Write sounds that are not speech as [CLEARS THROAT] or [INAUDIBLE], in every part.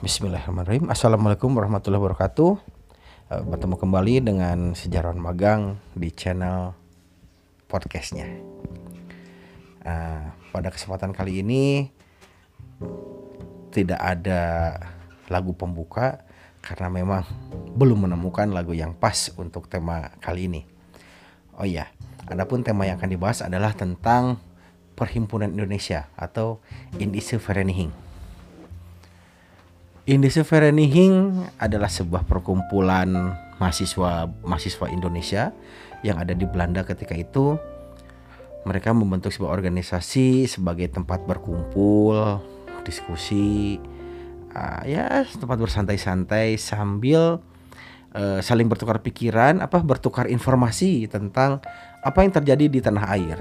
Bismillahirrahmanirrahim. Assalamualaikum warahmatullahi wabarakatuh. Uh, bertemu kembali dengan sejarawan magang di channel podcastnya. Uh, pada kesempatan kali ini tidak ada lagu pembuka karena memang belum menemukan lagu yang pas untuk tema kali ini. Oh iya, adapun tema yang akan dibahas adalah tentang Perhimpunan Indonesia atau Indische Vereniging. Indische Vereniging adalah sebuah perkumpulan mahasiswa mahasiswa Indonesia yang ada di Belanda ketika itu. Mereka membentuk sebuah organisasi sebagai tempat berkumpul, diskusi, uh, ya tempat bersantai-santai sambil uh, saling bertukar pikiran, apa bertukar informasi tentang apa yang terjadi di tanah air.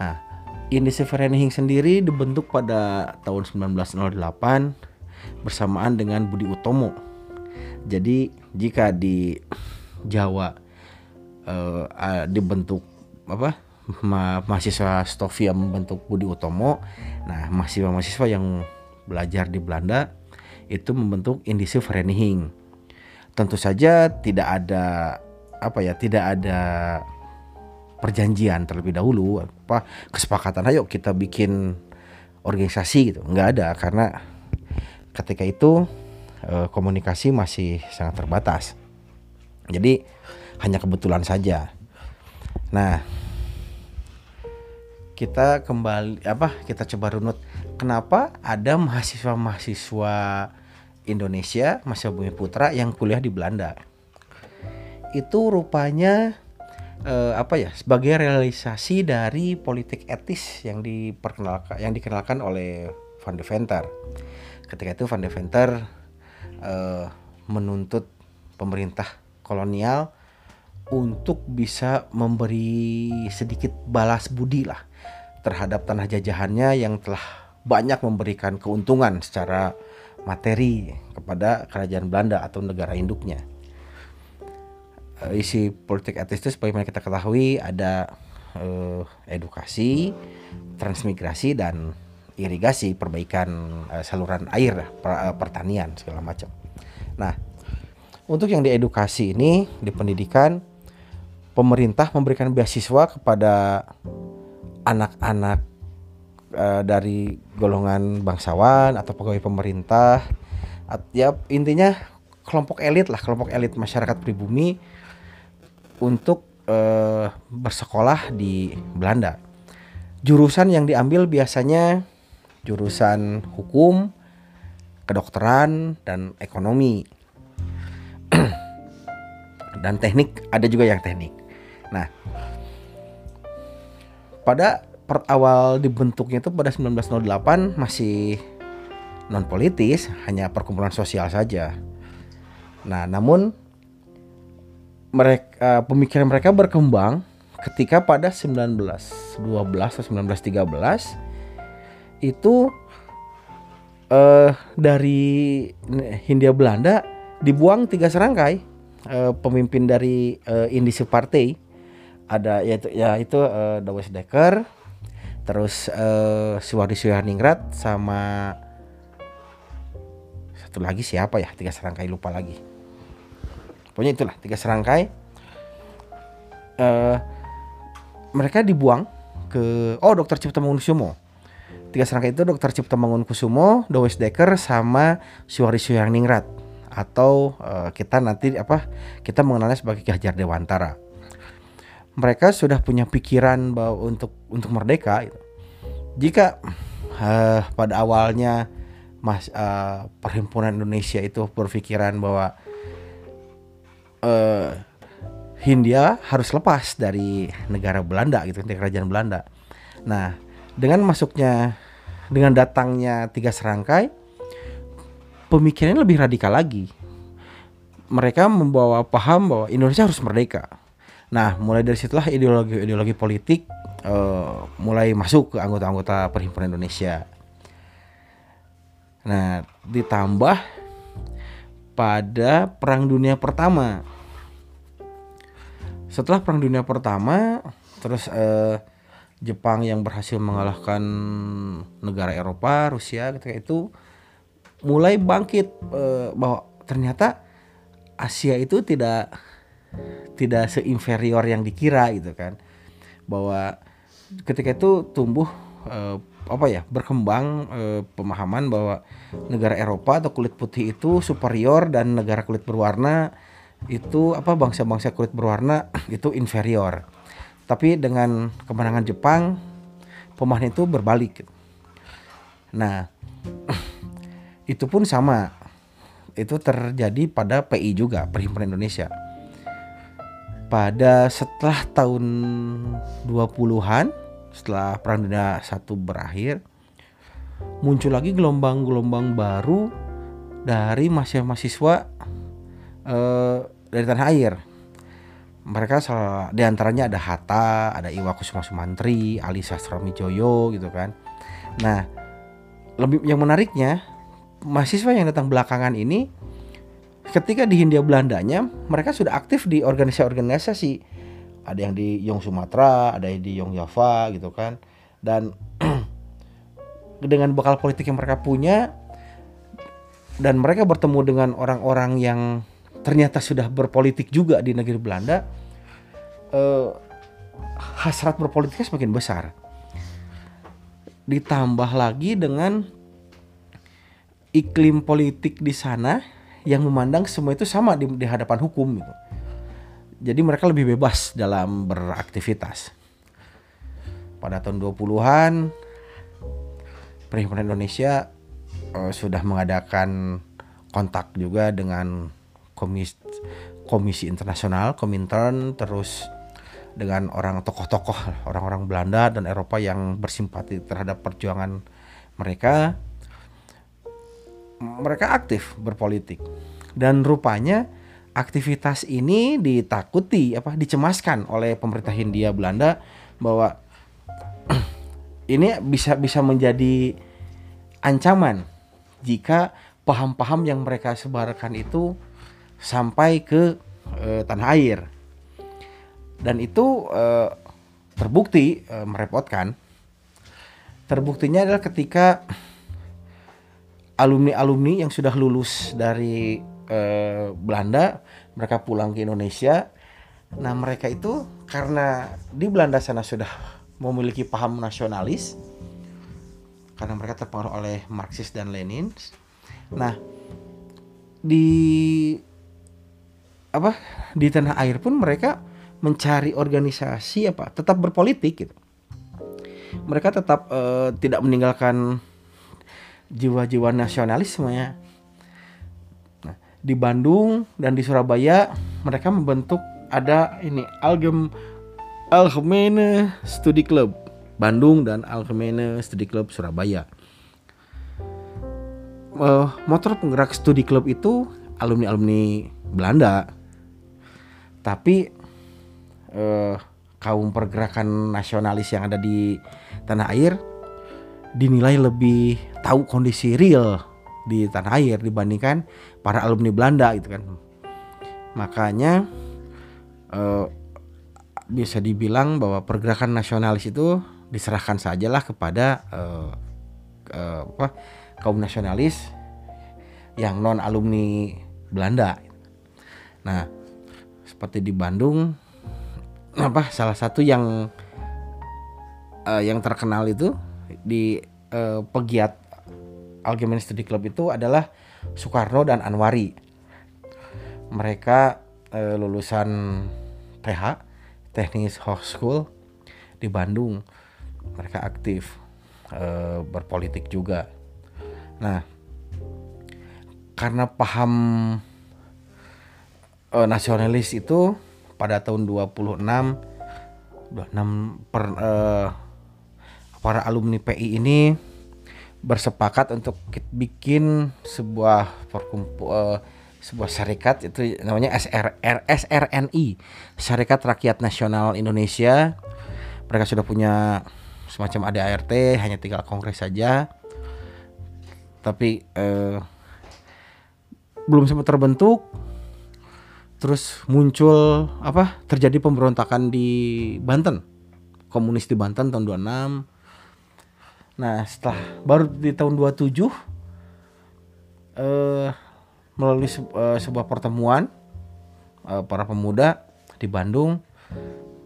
Nah, Indische Vereniging sendiri dibentuk pada tahun 1908 bersamaan dengan Budi Utomo. Jadi jika di Jawa uh, dibentuk apa ma mahasiswa Stovia membentuk Budi Utomo, nah mahasiswa-mahasiswa yang belajar di Belanda itu membentuk Indische Vereniging. Tentu saja tidak ada apa ya, tidak ada perjanjian terlebih dahulu apa kesepakatan ayo kita bikin organisasi gitu nggak ada karena ketika itu eh, komunikasi masih sangat terbatas. Jadi hanya kebetulan saja. Nah, kita kembali apa kita coba runut kenapa ada mahasiswa-mahasiswa Indonesia, mahasiswa Bumi Putra yang kuliah di Belanda. Itu rupanya eh, apa ya sebagai realisasi dari politik etis yang diperkenalkan yang dikenalkan oleh Van de Venter ketika itu Van de Venter uh, menuntut pemerintah kolonial untuk bisa memberi sedikit balas budi lah terhadap tanah jajahannya yang telah banyak memberikan keuntungan secara materi kepada kerajaan Belanda atau negara induknya. Uh, isi politik etis itu sebagaimana kita ketahui ada uh, edukasi, transmigrasi dan irigasi, perbaikan uh, saluran air, per, uh, pertanian segala macam. Nah, untuk yang diedukasi ini di pendidikan, pemerintah memberikan beasiswa kepada anak-anak uh, dari golongan bangsawan atau pegawai pemerintah. Ya intinya kelompok elit lah, kelompok elit masyarakat pribumi untuk uh, bersekolah di Belanda. Jurusan yang diambil biasanya jurusan hukum, kedokteran dan ekonomi. [CLEARS THROAT] dan teknik ada juga yang teknik. Nah, pada per awal dibentuknya itu pada 1908 masih non politis, hanya perkumpulan sosial saja. Nah, namun mereka pemikiran mereka berkembang ketika pada 1912 atau 1913 itu uh, dari Hindia Belanda dibuang tiga serangkai. Uh, pemimpin dari uh, Indische Partai ada yaitu ya itu uh, Dawes Dekker terus uh, Suwardi Suyaningrat sama satu lagi siapa ya? Tiga serangkai lupa lagi. Pokoknya itulah tiga serangkai. Uh, mereka dibuang ke oh dokter Cipta Mangunkusumo tiga serangkai itu Dr. Cipta Mangunkusumo, Dowes Dekker sama Syuhari Ningrat atau uh, kita nanti apa kita mengenalnya sebagai Hajar Dewantara. Mereka sudah punya pikiran bahwa untuk untuk merdeka gitu. Jika uh, pada awalnya Mas uh, Perhimpunan Indonesia itu berpikiran bahwa uh, Hindia harus lepas dari negara Belanda gitu, dari kerajaan Belanda. Nah, dengan masuknya dengan datangnya tiga serangkai pemikirannya lebih radikal lagi. Mereka membawa paham bahwa Indonesia harus merdeka. Nah mulai dari situlah ideologi ideologi politik uh, mulai masuk ke anggota-anggota perhimpunan Indonesia. Nah ditambah pada perang dunia pertama. Setelah perang dunia pertama terus uh, Jepang yang berhasil mengalahkan negara Eropa, Rusia ketika itu mulai bangkit eh, bahwa ternyata Asia itu tidak tidak seinferior yang dikira gitu kan. Bahwa ketika itu tumbuh eh, apa ya berkembang eh, pemahaman bahwa negara Eropa atau kulit putih itu superior dan negara kulit berwarna itu apa bangsa-bangsa kulit berwarna itu inferior tapi dengan kemenangan Jepang pemahaman itu berbalik. Nah [CLEARS THROAT] itu pun sama. Itu terjadi pada PI juga Perhimpunan Indonesia. Pada setelah tahun 20-an setelah Perang Dunia satu berakhir muncul lagi gelombang-gelombang baru dari mahasiswa-mahasiswa eh, dari tanah air mereka di antaranya ada Hatta, ada Iwa Kusuma Sumantri, Ali Sastromijoyo gitu kan. Nah, lebih yang menariknya mahasiswa yang datang belakangan ini ketika di Hindia Belandanya mereka sudah aktif di organisasi-organisasi ada yang di Yong Sumatera ada yang di Yong Java gitu kan dan [CLEARS THROAT] dengan bekal politik yang mereka punya dan mereka bertemu dengan orang-orang yang ternyata sudah berpolitik juga di negeri Belanda eh, hasrat berpolitiknya semakin besar ditambah lagi dengan iklim politik di sana yang memandang semua itu sama di, di hadapan hukum gitu. Jadi mereka lebih bebas dalam beraktivitas. Pada tahun 20-an Perhimpunan Indonesia uh, sudah mengadakan kontak juga dengan komisi komisi internasional Komintern terus dengan orang tokoh-tokoh orang-orang Belanda dan Eropa yang bersimpati terhadap perjuangan mereka mereka aktif berpolitik. Dan rupanya aktivitas ini ditakuti apa dicemaskan oleh pemerintah Hindia Belanda bahwa [CLEARS THROAT] ini bisa bisa menjadi ancaman jika paham-paham yang mereka sebarkan itu sampai ke e, tanah air. Dan itu e, terbukti e, merepotkan. Terbuktinya adalah ketika alumni-alumni yang sudah lulus dari eh, Belanda mereka pulang ke Indonesia. Nah mereka itu karena di Belanda sana sudah memiliki paham nasionalis karena mereka terpengaruh oleh Marxis dan Lenin nah di apa di tanah air pun mereka mencari organisasi apa tetap berpolitik gitu mereka tetap uh, tidak meninggalkan jiwa-jiwa nasionalisme Nah, di Bandung dan di Surabaya mereka membentuk ada ini Algem Algemene Studi Club Bandung dan Algemene Studi Club Surabaya. Uh, motor penggerak studi club itu alumni-alumni Belanda. Tapi uh, kaum pergerakan nasionalis yang ada di tanah air dinilai lebih tahu kondisi real di tanah air dibandingkan para alumni Belanda gitu kan. Makanya eh, bisa dibilang bahwa pergerakan nasionalis itu diserahkan sajalah kepada eh, eh, apa kaum nasionalis yang non alumni Belanda. Nah, seperti di Bandung apa salah satu yang uh, yang terkenal itu di uh, pegiat Algemen Study Club itu adalah Soekarno dan Anwari. Mereka uh, lulusan TH, Teknis High School di Bandung. Mereka aktif uh, berpolitik juga. Nah, karena paham uh, nasionalis itu pada tahun 26 26 per uh, para alumni PI ini bersepakat untuk bikin sebuah perkumpu, uh, sebuah syarikat itu namanya SRR SRNI Syarikat Rakyat Nasional Indonesia. Mereka sudah punya semacam ADART hanya tinggal kongres saja. Tapi uh, belum sempat terbentuk terus muncul apa terjadi pemberontakan di Banten komunis di Banten tahun 26 Nah setelah baru di tahun 27 uh, melalui se uh, sebuah pertemuan uh, para pemuda di Bandung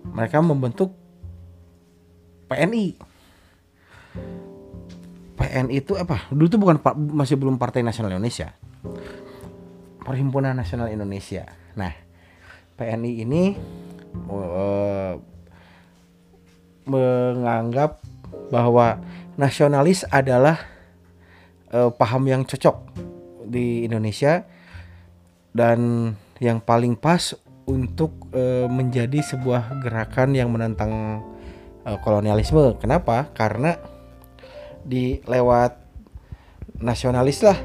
mereka membentuk PNI. PNI itu apa? Dulu itu bukan masih belum Partai Nasional Indonesia. Perhimpunan Nasional Indonesia. Nah, PNI ini uh, menganggap bahwa nasionalis adalah uh, paham yang cocok di Indonesia dan yang paling pas untuk uh, menjadi sebuah gerakan yang menentang uh, kolonialisme. Kenapa? Karena di lewat nasionalis lah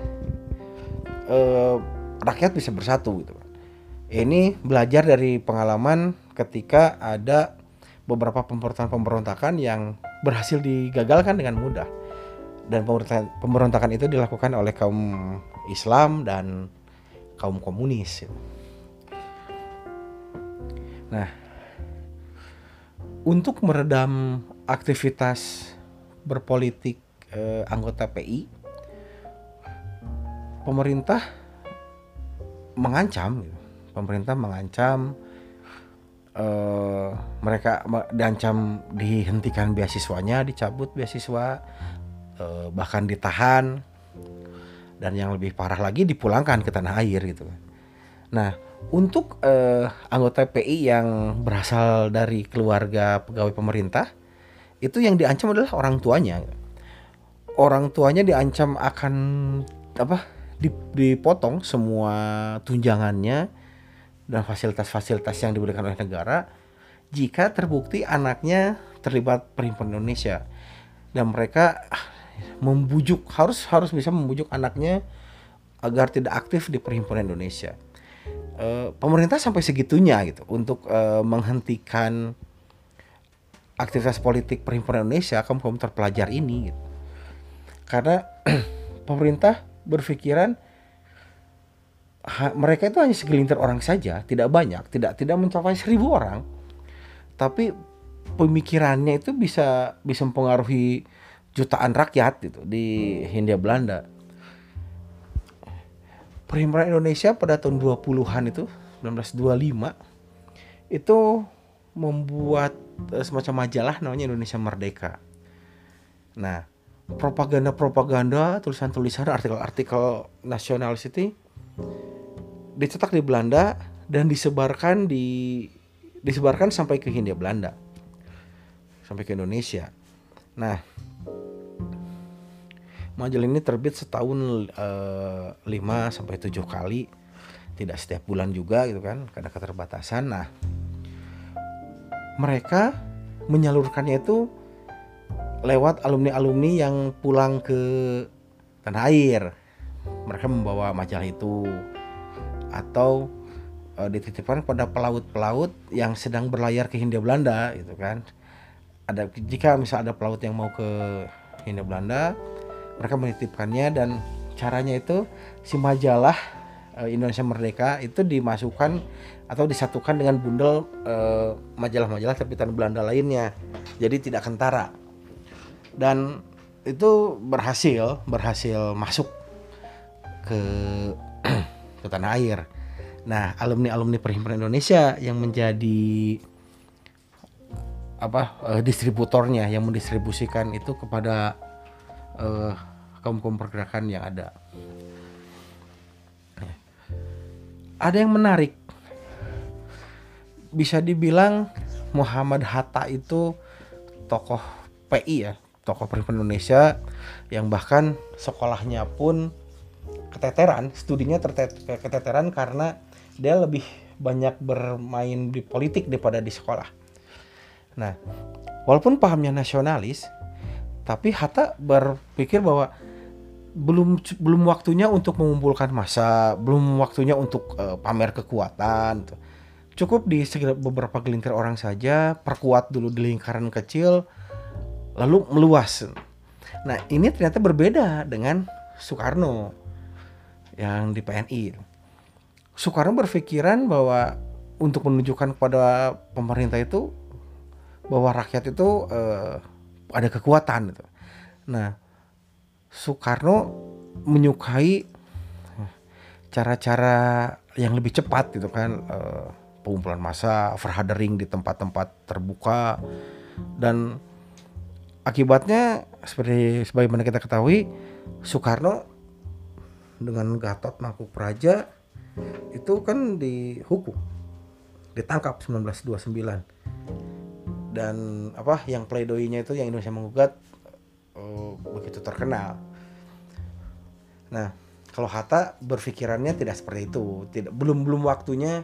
rakyat bisa bersatu gitu. Ini belajar dari pengalaman ketika ada beberapa pemberontakan-pemberontakan yang berhasil digagalkan dengan mudah. Dan pemberontakan itu dilakukan oleh kaum Islam dan kaum komunis. Nah, untuk meredam aktivitas berpolitik eh, anggota PI, pemerintah mengancam, gitu. Pemerintah mengancam eh, mereka diancam dihentikan beasiswanya, dicabut beasiswa, eh, bahkan ditahan, dan yang lebih parah lagi dipulangkan ke tanah air gitu. Nah, untuk uh, anggota PI yang berasal dari keluarga pegawai pemerintah itu yang diancam adalah orang tuanya orang tuanya diancam akan apa dipotong semua tunjangannya dan fasilitas-fasilitas yang diberikan oleh negara jika terbukti anaknya terlibat perhimpunan Indonesia dan mereka ah, membujuk harus harus bisa membujuk anaknya agar tidak aktif di perhimpunan Indonesia uh, pemerintah sampai segitunya gitu untuk uh, menghentikan aktivitas politik perhimpunan Indonesia kaum kaum terpelajar ini gitu. karena [CLEARS THROAT] pemerintah berpikiran ha, mereka itu hanya segelintir orang saja tidak banyak tidak tidak mencapai seribu orang tapi pemikirannya itu bisa bisa mempengaruhi jutaan rakyat gitu di Hindia Belanda Perhimpunan Indonesia pada tahun 20-an itu 1925 itu membuat uh, semacam majalah namanya Indonesia Merdeka. Nah, propaganda-propaganda, tulisan-tulisan, artikel-artikel nasionalis itu dicetak di Belanda dan disebarkan di disebarkan sampai ke Hindia Belanda. Sampai ke Indonesia. Nah, majalah ini terbit setahun eh, 5 sampai 7 kali tidak setiap bulan juga gitu kan karena keterbatasan nah mereka menyalurkannya itu lewat alumni-alumni yang pulang ke tanah air mereka membawa majalah itu. Atau uh, dititipkan pada pelaut-pelaut yang sedang berlayar ke Hindia Belanda gitu kan. Ada jika misal ada pelaut yang mau ke Hindia Belanda mereka menitipkannya dan caranya itu si majalah uh, Indonesia Merdeka itu dimasukkan atau disatukan dengan bundel uh, majalah-majalah terbitan Belanda lainnya. Jadi tidak kentara. Dan itu berhasil berhasil masuk ke [CLEARS THROAT] ke tanah air nah alumni alumni perhimpunan Indonesia yang menjadi apa uh, distributornya yang mendistribusikan itu kepada uh, kaum kaum pergerakan yang ada. Ada yang menarik, bisa dibilang Muhammad Hatta itu tokoh PI ya, tokoh perhimpunan Indonesia yang bahkan sekolahnya pun keteteran, studinya keteteran karena dia lebih banyak bermain di politik daripada di sekolah. Nah, walaupun pahamnya nasionalis, tapi Hatta berpikir bahwa belum belum waktunya untuk mengumpulkan masa, belum waktunya untuk uh, pamer kekuatan. Gitu. Cukup di beberapa gelintir orang saja, perkuat dulu di lingkaran kecil, lalu meluas. Nah ini ternyata berbeda dengan Soekarno yang di PNI. Soekarno berpikiran bahwa untuk menunjukkan kepada pemerintah itu bahwa rakyat itu uh, ada kekuatan gitu. Nah, Soekarno menyukai cara-cara yang lebih cepat gitu kan uh, pengumpulan massa, verhadering di tempat-tempat terbuka dan akibatnya seperti sebagaimana kita ketahui Soekarno dengan Gatot Mangku Praja itu kan dihukum ditangkap 1929 dan apa yang pledoinya itu yang Indonesia menggugat uh, begitu terkenal. Nah kalau Hatta berpikirannya tidak seperti itu. Tidak belum belum waktunya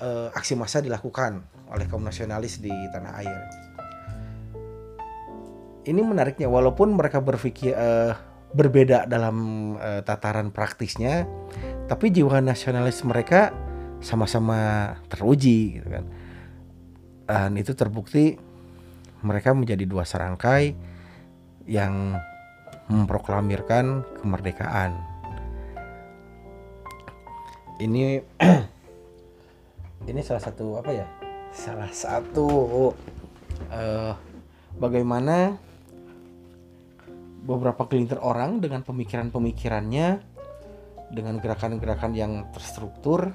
uh, aksi massa dilakukan oleh kaum nasionalis di tanah air. Ini menariknya walaupun mereka berpikir uh, berbeda dalam uh, tataran praktisnya tapi jiwa nasionalis mereka sama-sama teruji gitu kan. Dan itu terbukti mereka menjadi dua serangkai yang memproklamirkan kemerdekaan. Ini [CLEARS THROAT] ini salah satu apa ya? Salah satu uh, bagaimana beberapa kelintir orang dengan pemikiran-pemikirannya dengan gerakan-gerakan yang terstruktur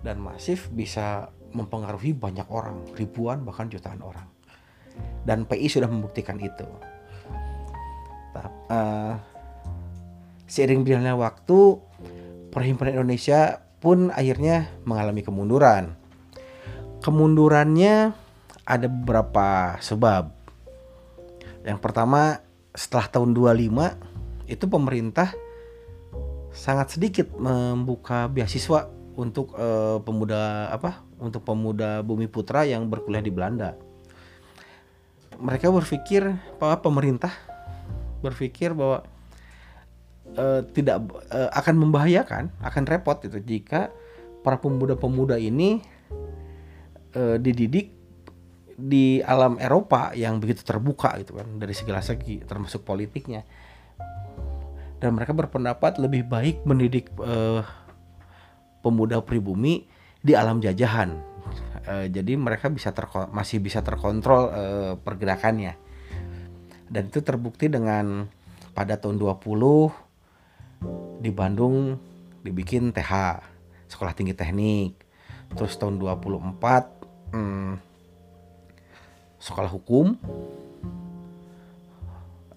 dan masif bisa mempengaruhi banyak orang, ribuan bahkan jutaan orang. Dan PI sudah membuktikan itu. Uh, seiring berjalannya waktu, perhimpunan Indonesia pun akhirnya mengalami kemunduran. Kemundurannya ada beberapa sebab. Yang pertama, setelah tahun 25 itu pemerintah sangat sedikit membuka beasiswa untuk uh, pemuda apa untuk pemuda Bumi Putra yang berkuliah di Belanda. Mereka berpikir bahwa pemerintah berpikir bahwa uh, tidak uh, akan membahayakan, akan repot itu jika para pemuda-pemuda ini dididik di alam Eropa yang begitu terbuka gitu kan dari segala segi termasuk politiknya dan mereka berpendapat lebih baik mendidik uh, pemuda pribumi di alam jajahan. Uh, jadi mereka bisa masih bisa terkontrol uh, pergerakannya. Dan itu terbukti dengan pada tahun 20 di Bandung dibikin TH, Sekolah Tinggi Teknik. Terus tahun 24 hmm, sekolah hukum,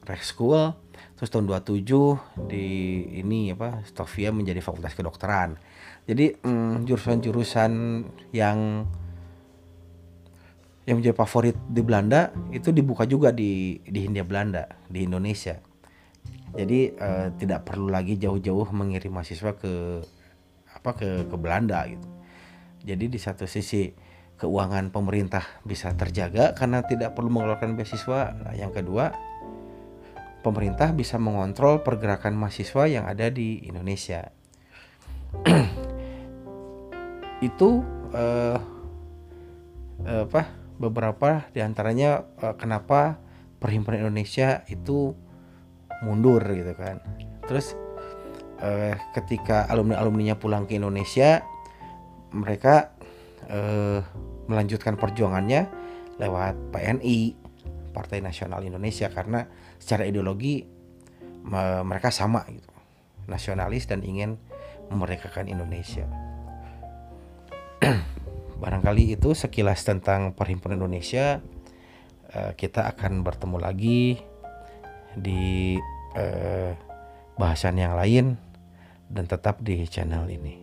Rek School. Terus tahun 27 di ini apa Stovia menjadi fakultas kedokteran jadi mm, jurusan-jurusan yang yang menjadi favorit di Belanda itu dibuka juga di di Hindia Belanda di Indonesia jadi uh, tidak perlu lagi jauh-jauh mengirim mahasiswa ke apa ke ke Belanda gitu jadi di satu sisi keuangan pemerintah bisa terjaga karena tidak perlu mengeluarkan beasiswa. Nah, yang kedua pemerintah bisa mengontrol pergerakan mahasiswa yang ada di Indonesia. [CLEARS THROAT] Itu uh, apa beberapa di antaranya uh, kenapa perhimpunan Indonesia itu mundur gitu kan. Terus uh, ketika alumni alumninya pulang ke Indonesia mereka uh, melanjutkan perjuangannya lewat PNI Partai Nasional Indonesia karena secara ideologi mereka sama gitu nasionalis dan ingin memerdekakan Indonesia. [CLEARS THROAT] barangkali itu sekilas tentang perhimpunan Indonesia uh, kita akan bertemu lagi di uh, bahasan yang lain dan tetap di channel ini